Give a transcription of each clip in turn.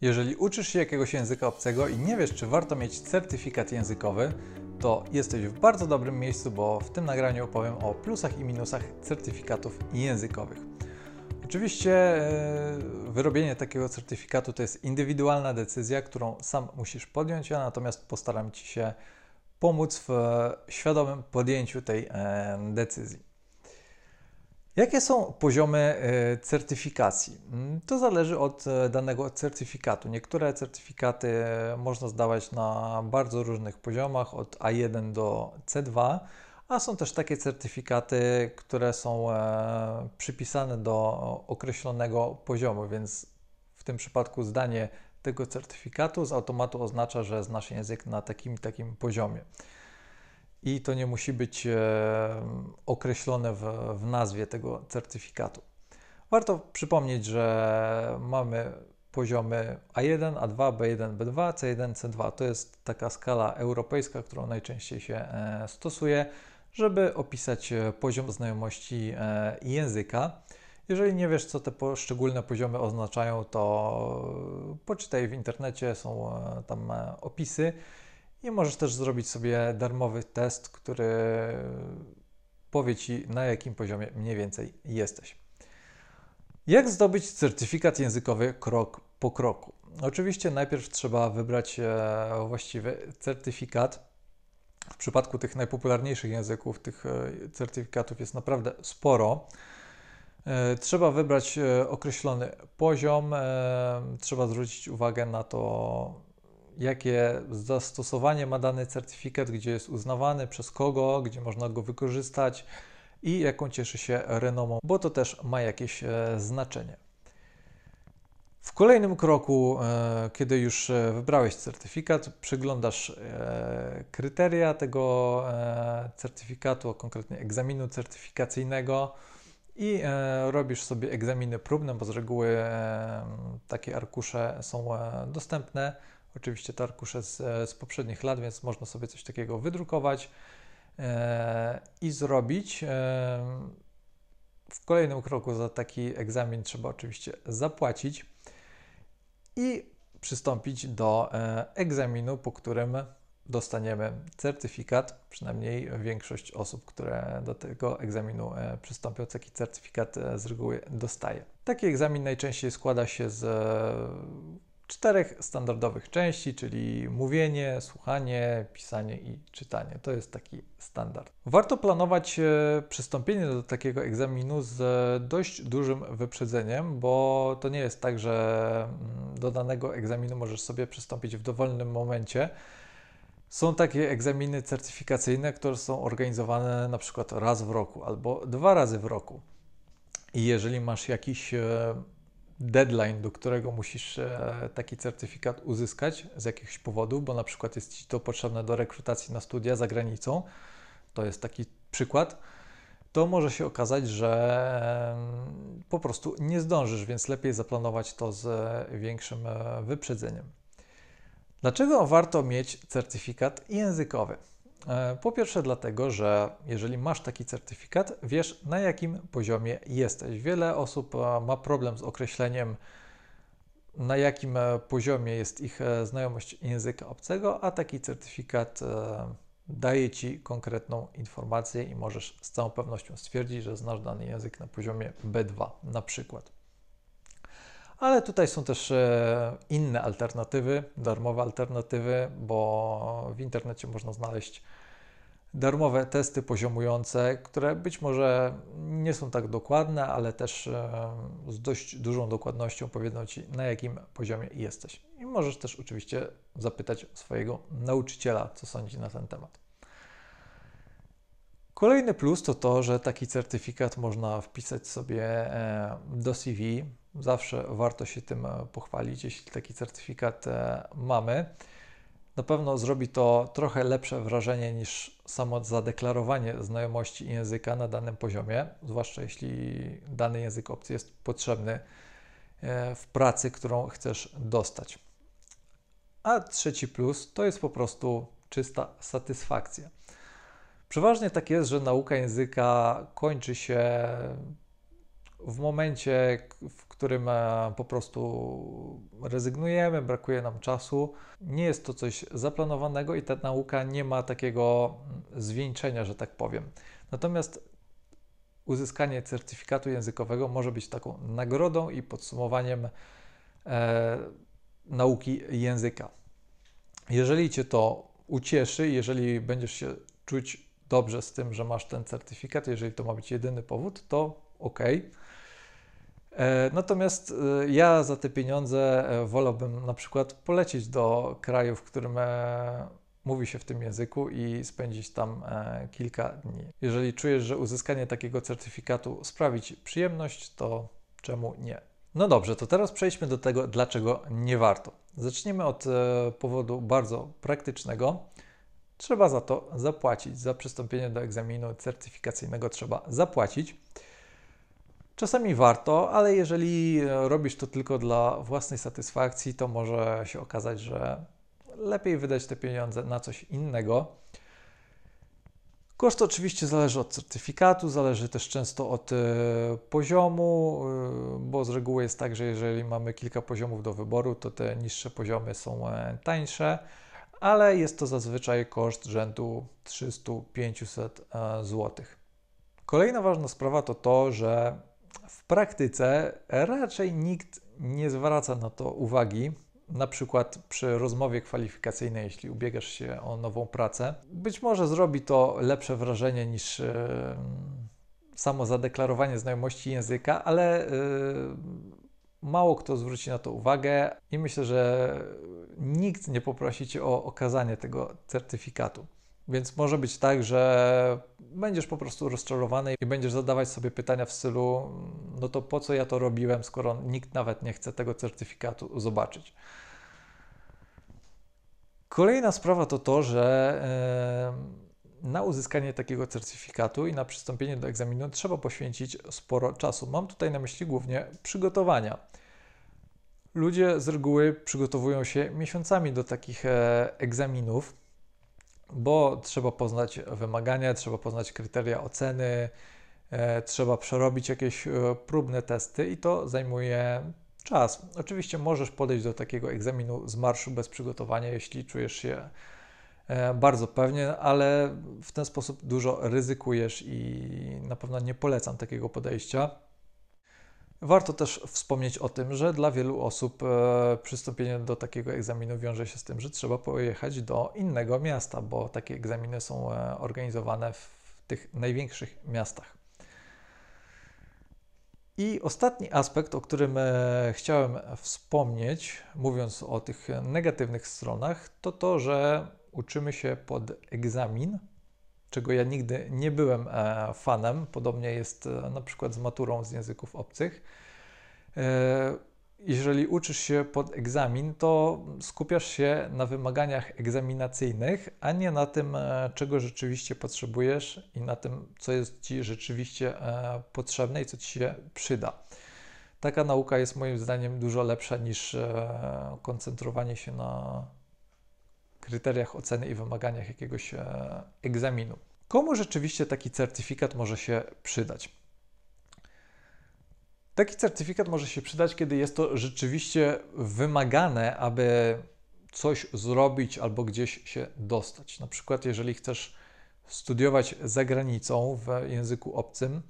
Jeżeli uczysz się jakiegoś języka obcego i nie wiesz, czy warto mieć certyfikat językowy, to jesteś w bardzo dobrym miejscu, bo w tym nagraniu opowiem o plusach i minusach certyfikatów językowych. Oczywiście e, wyrobienie takiego certyfikatu to jest indywidualna decyzja, którą sam musisz podjąć, ja natomiast postaram Ci się pomóc w świadomym podjęciu tej e, decyzji. Jakie są poziomy e, certyfikacji? Mm, to zależy od e, danego certyfikatu. Niektóre certyfikaty e, można zdawać na bardzo różnych poziomach, od A1 do C2, a są też takie certyfikaty, które są przypisane do określonego poziomu, więc w tym przypadku zdanie tego certyfikatu z automatu oznacza, że znasz język na takim takim poziomie i to nie musi być e, określone w, w nazwie tego certyfikatu. Warto przypomnieć, że mamy poziomy A1, A2, B1, B2, C1, C2. To jest taka skala europejska, którą najczęściej się e, stosuje, żeby opisać e, poziom znajomości języka. Jeżeli nie wiesz, co te poszczególne poziomy oznaczają, to poczytaj w internecie, są tam opisy i możesz też zrobić sobie darmowy test, który powie Ci, na jakim poziomie mniej więcej jesteś. Jak zdobyć certyfikat językowy krok po kroku? Oczywiście najpierw trzeba wybrać e, właściwy certyfikat. W przypadku tych najpopularniejszych języków, tych e, certyfikatów jest naprawdę sporo. E, trzeba wybrać określony poziom, trzeba zwrócić uwagę na to, jakie zastosowanie ma dany certyfikat, gdzie jest uznawany, przez kogo, gdzie można go wykorzystać i jaką cieszy się renomą, bo to też ma jakieś e, znaczenie. W kolejnym kroku, e, kiedy już e, wybrałeś certyfikat, przeglądasz kryteria tego certyfikatu, a konkretnie egzaminu certyfikacyjnego i robisz sobie egzaminy próbne, bo z reguły takie arkusze są dostępne Oczywiście te arkusze z, z poprzednich lat, więc można sobie coś takiego wydrukować e, i zrobić. E, w kolejnym kroku za taki egzamin trzeba oczywiście zapłacić i przystąpić do e, egzaminu, po którym dostaniemy certyfikat. Przynajmniej większość osób, które do tego egzaminu przystąpią, taki certyfikat z reguły dostaje. Taki egzamin najczęściej składa się z czterech standardowych części, czyli mówienie, słuchanie, pisanie i czytanie. To jest taki standard. Warto planować e, przystąpienie do takiego egzaminu z dość dużym wyprzedzeniem, bo to nie jest tak, że mm, do danego egzaminu możesz sobie przystąpić w dowolnym momencie. Są takie egzaminy certyfikacyjne, które są organizowane na przykład raz w roku albo dwa razy w roku. I jeżeli masz jakiś e, deadline, do którego musisz e, taki certyfikat uzyskać z jakichś powodów, bo na przykład jest Ci to potrzebne do rekrutacji na studia za granicą, to jest taki przykład, to może się okazać, że po prostu nie zdążysz, więc lepiej zaplanować to z większym e, wyprzedzeniem. Dlaczego warto mieć certyfikat językowy? E, po pierwsze, dlatego, że jeżeli masz taki certyfikat, wiesz na jakim poziomie jesteś. Wiele osób e, ma problem z określeniem, na jakim e, poziomie jest ich znajomość języka obcego, a taki certyfikat daje ci konkretną informację i możesz z całą pewnością stwierdzić, że znasz dany język na poziomie B2 na przykład. Ale tutaj są też inne alternatywy, darmowe alternatywy, bo w internecie można znaleźć darmowe testy poziomujące, które być może nie są tak dokładne, ale też z dość dużą dokładnością powiedzą Ci, na jakim poziomie jesteś. I możesz też oczywiście zapytać swojego nauczyciela, co sądzi na ten temat. Kolejny plus to to, że taki certyfikat można wpisać sobie e, do CV. Zawsze warto się tym e, pochwalić, jeśli taki certyfikat e, mamy. Na pewno zrobi to trochę lepsze wrażenie niż samo zadeklarowanie znajomości języka na danym poziomie, zwłaszcza jeśli dany język obcy jest potrzebny w pracy, którą chcesz dostać. A trzeci plus to jest po prostu czysta satysfakcja. Przeważnie tak jest, że nauka języka kończy się w momencie, w którym e, po prostu rezygnujemy, brakuje nam czasu. Nie jest to coś zaplanowanego i ta nauka nie ma takiego zwieńczenia, że tak powiem. Natomiast uzyskanie certyfikatu językowego może być taką nagrodą i podsumowaniem e, nauki języka. Jeżeli Cię to ucieszy, jeżeli będziesz się czuć dobrze z tym, że masz ten certyfikat, jeżeli to ma być jedyny powód, to ok. E, natomiast e, ja za te pieniądze e, wolałbym na przykład polecieć do kraju, w którym mówi się w tym języku i spędzić tam kilka dni. Jeżeli czujesz, że uzyskanie takiego certyfikatu sprawi przyjemność, to czemu nie? No dobrze, to teraz przejdźmy do tego, dlaczego nie warto. Zaczniemy od powodu bardzo praktycznego. Trzeba za to zapłacić. Za przystąpienie do egzaminu certyfikacyjnego trzeba zapłacić. Czasami warto, ale jeżeli robisz to tylko dla własnej satysfakcji, to może się okazać, że lepiej wydać te pieniądze na coś innego. Koszt oczywiście zależy od certyfikatu, zależy też często od y, poziomu, y, bo z reguły jest tak, że jeżeli mamy kilka poziomów do wyboru, to te niższe poziomy są y, tańsze, ale jest to zazwyczaj koszt rzędu 300-500 zł. Kolejna ważna sprawa to to, że w praktyce raczej nikt nie zwraca na to uwagi. Na przykład przy rozmowie kwalifikacyjnej, jeśli ubiegasz się o nową pracę, być może zrobi to lepsze wrażenie niż samo zadeklarowanie znajomości języka, ale e, mało kto zwróci na to uwagę i myślę, że nikt nie poprosi cię o okazanie tego certyfikatu. Więc może być tak, że będziesz po prostu rozczarowany i będziesz zadawać sobie pytania w stylu: No to po co ja to robiłem, skoro nikt nawet nie chce tego certyfikatu zobaczyć. Kolejna sprawa to to, że na uzyskanie takiego certyfikatu i na przystąpienie do egzaminu trzeba poświęcić sporo czasu. Mam tutaj na myśli głównie przygotowania. Ludzie z reguły przygotowują się miesiącami do takich e, egzaminów bo trzeba poznać wymagania, trzeba poznać kryteria oceny, e, trzeba przerobić jakieś e, próbne testy i to zajmuje czas. Oczywiście możesz podejść do takiego egzaminu z marszu bez przygotowania, jeśli czujesz się e, bardzo pewnie, ale w ten sposób dużo ryzykujesz i na pewno nie polecam takiego podejścia. Warto też wspomnieć o tym, że dla wielu osób e, przystąpienie do takiego egzaminu wiąże się z tym, że trzeba pojechać do innego miasta, bo takie egzaminy są e, organizowane w tych największych miastach. I ostatni aspekt, o którym e, chciałem wspomnieć, mówiąc o tych negatywnych stronach, to to, że uczymy się pod egzamin czego ja nigdy nie byłem e, fanem. Podobnie jest e, na przykład z maturą z języków obcych. E, jeżeli uczysz się pod egzamin, to skupiasz się na wymaganiach egzaminacyjnych, a nie na tym, czego rzeczywiście potrzebujesz i na tym, co jest Ci rzeczywiście potrzebne i co Ci się przyda. Taka nauka jest moim zdaniem dużo lepsza niż koncentrowanie się na kryteriach oceny i wymaganiach jakiegoś e, egzaminu. Komu rzeczywiście taki certyfikat może się przydać? Taki certyfikat może się przydać, kiedy jest to rzeczywiście wymagane, aby coś zrobić albo gdzieś się dostać. Na przykład, jeżeli chcesz studiować za granicą w języku obcym,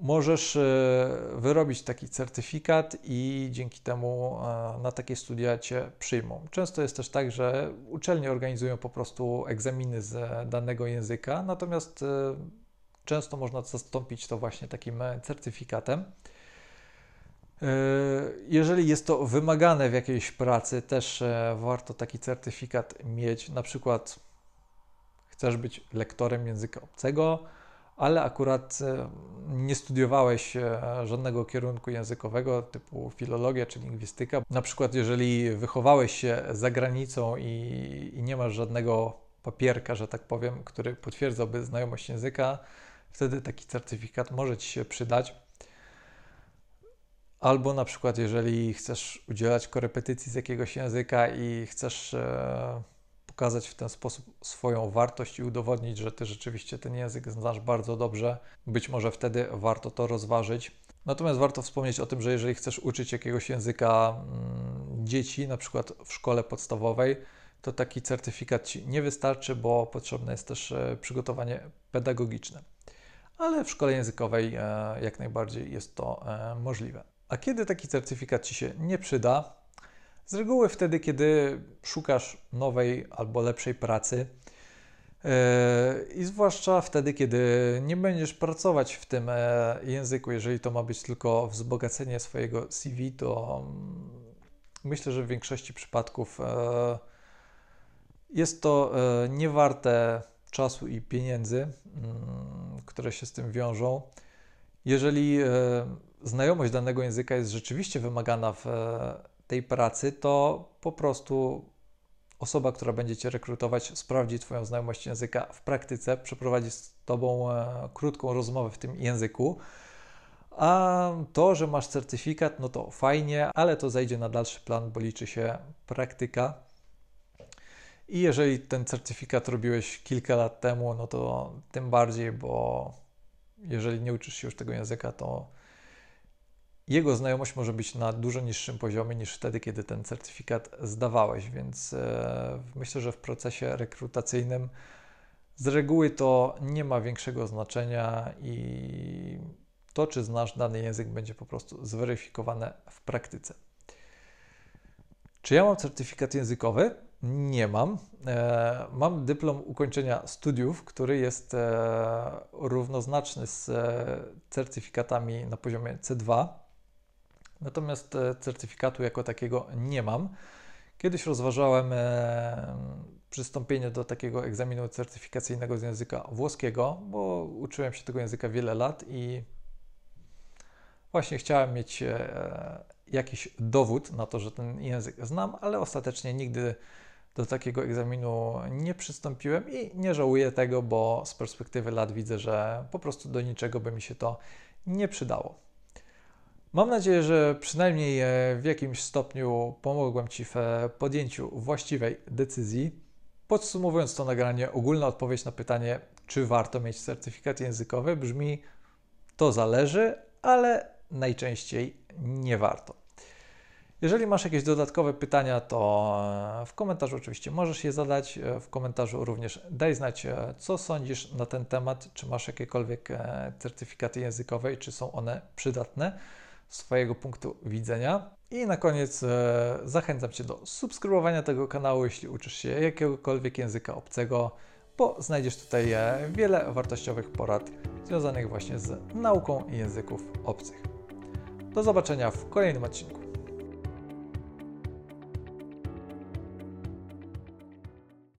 możesz e, wyrobić taki certyfikat i dzięki temu e, na takie studia Cię przyjmą. Często jest też tak, że uczelnie organizują po prostu egzaminy z danego języka, natomiast e, często można zastąpić to właśnie takim certyfikatem. Jeżeli jest to wymagane w jakiejś pracy, też warto taki certyfikat mieć. Na przykład chcesz być lektorem języka obcego, ale akurat e, nie studiowałeś e, żadnego kierunku językowego typu filologia czy lingwistyka. Na przykład, jeżeli wychowałeś się za granicą i, i nie masz żadnego papierka, że tak powiem, który potwierdzałby znajomość języka, wtedy taki certyfikat może Ci się przydać. Albo na przykład, jeżeli chcesz udzielać korepetycji z jakiegoś języka i chcesz e, pokazać w ten sposób swoją wartość i udowodnić, że ty rzeczywiście ten język znasz bardzo dobrze. Być może wtedy warto to rozważyć. Natomiast warto wspomnieć o tym, że jeżeli chcesz uczyć jakiegoś języka mm, dzieci, na przykład w szkole podstawowej, to taki certyfikat Ci nie wystarczy, bo potrzebne jest też e, przygotowanie pedagogiczne. Ale w szkole językowej e, jak najbardziej jest to e, możliwe. A kiedy taki certyfikat Ci się nie przyda? Z reguły wtedy, kiedy szukasz nowej albo lepszej pracy. I zwłaszcza wtedy, kiedy nie będziesz pracować w tym języku, jeżeli to ma być tylko wzbogacenie swojego CV, to mm, myślę, że w większości przypadków jest to e, niewarte czasu i pieniędzy, mm, które się z tym wiążą. Jeżeli e, znajomość danego języka jest rzeczywiście wymagana w e, tej pracy, to po prostu osoba, która będzie Cię rekrutować, sprawdzi Twoją znajomość języka w praktyce, przeprowadzi z Tobą krótką rozmowę w tym języku. A to, że masz certyfikat, no to fajnie, ale to zajdzie na dalszy plan, bo liczy się praktyka. I jeżeli ten certyfikat robiłeś kilka lat temu, no to tym bardziej, bo jeżeli nie uczysz się już tego języka, to jego znajomość może być na dużo niższym poziomie niż wtedy, kiedy ten certyfikat zdawałeś, więc e, myślę, że w procesie rekrutacyjnym z reguły to nie ma większego znaczenia i to, czy znasz dany język, będzie po prostu zweryfikowane w praktyce. Czy ja mam certyfikat językowy? Nie mam. E, mam dyplom ukończenia studiów, który jest e, równoznaczny z certyfikatami na poziomie C2. Natomiast certyfikatu jako takiego nie mam. Kiedyś rozważałem przystąpienie do takiego egzaminu certyfikacyjnego z języka włoskiego, bo uczyłem się tego języka wiele lat i właśnie chciałem mieć jakiś dowód na to, że ten język znam, ale ostatecznie nigdy do takiego egzaminu nie przystąpiłem i nie żałuję tego, bo z perspektywy lat widzę, że po prostu do niczego by mi się to nie przydało. Mam nadzieję, że przynajmniej e, w jakimś stopniu pomogłem Ci w e, podjęciu właściwej decyzji. Podsumowując to nagranie, ogólna odpowiedź na pytanie, czy warto mieć certyfikat językowy, brzmi: to zależy, ale najczęściej nie warto. Jeżeli masz jakieś dodatkowe pytania, to e, w komentarzu oczywiście możesz je zadać. W komentarzu również daj znać, co sądzisz na ten temat, czy masz jakiekolwiek certyfikaty językowe i czy są one przydatne z Twojego punktu widzenia. I na koniec zachęcam Cię do subskrybowania tego kanału, jeśli uczysz się jakiegokolwiek języka obcego, bo znajdziesz tutaj wiele wartościowych porad związanych właśnie z nauką języków obcych. Do zobaczenia w kolejnym odcinku.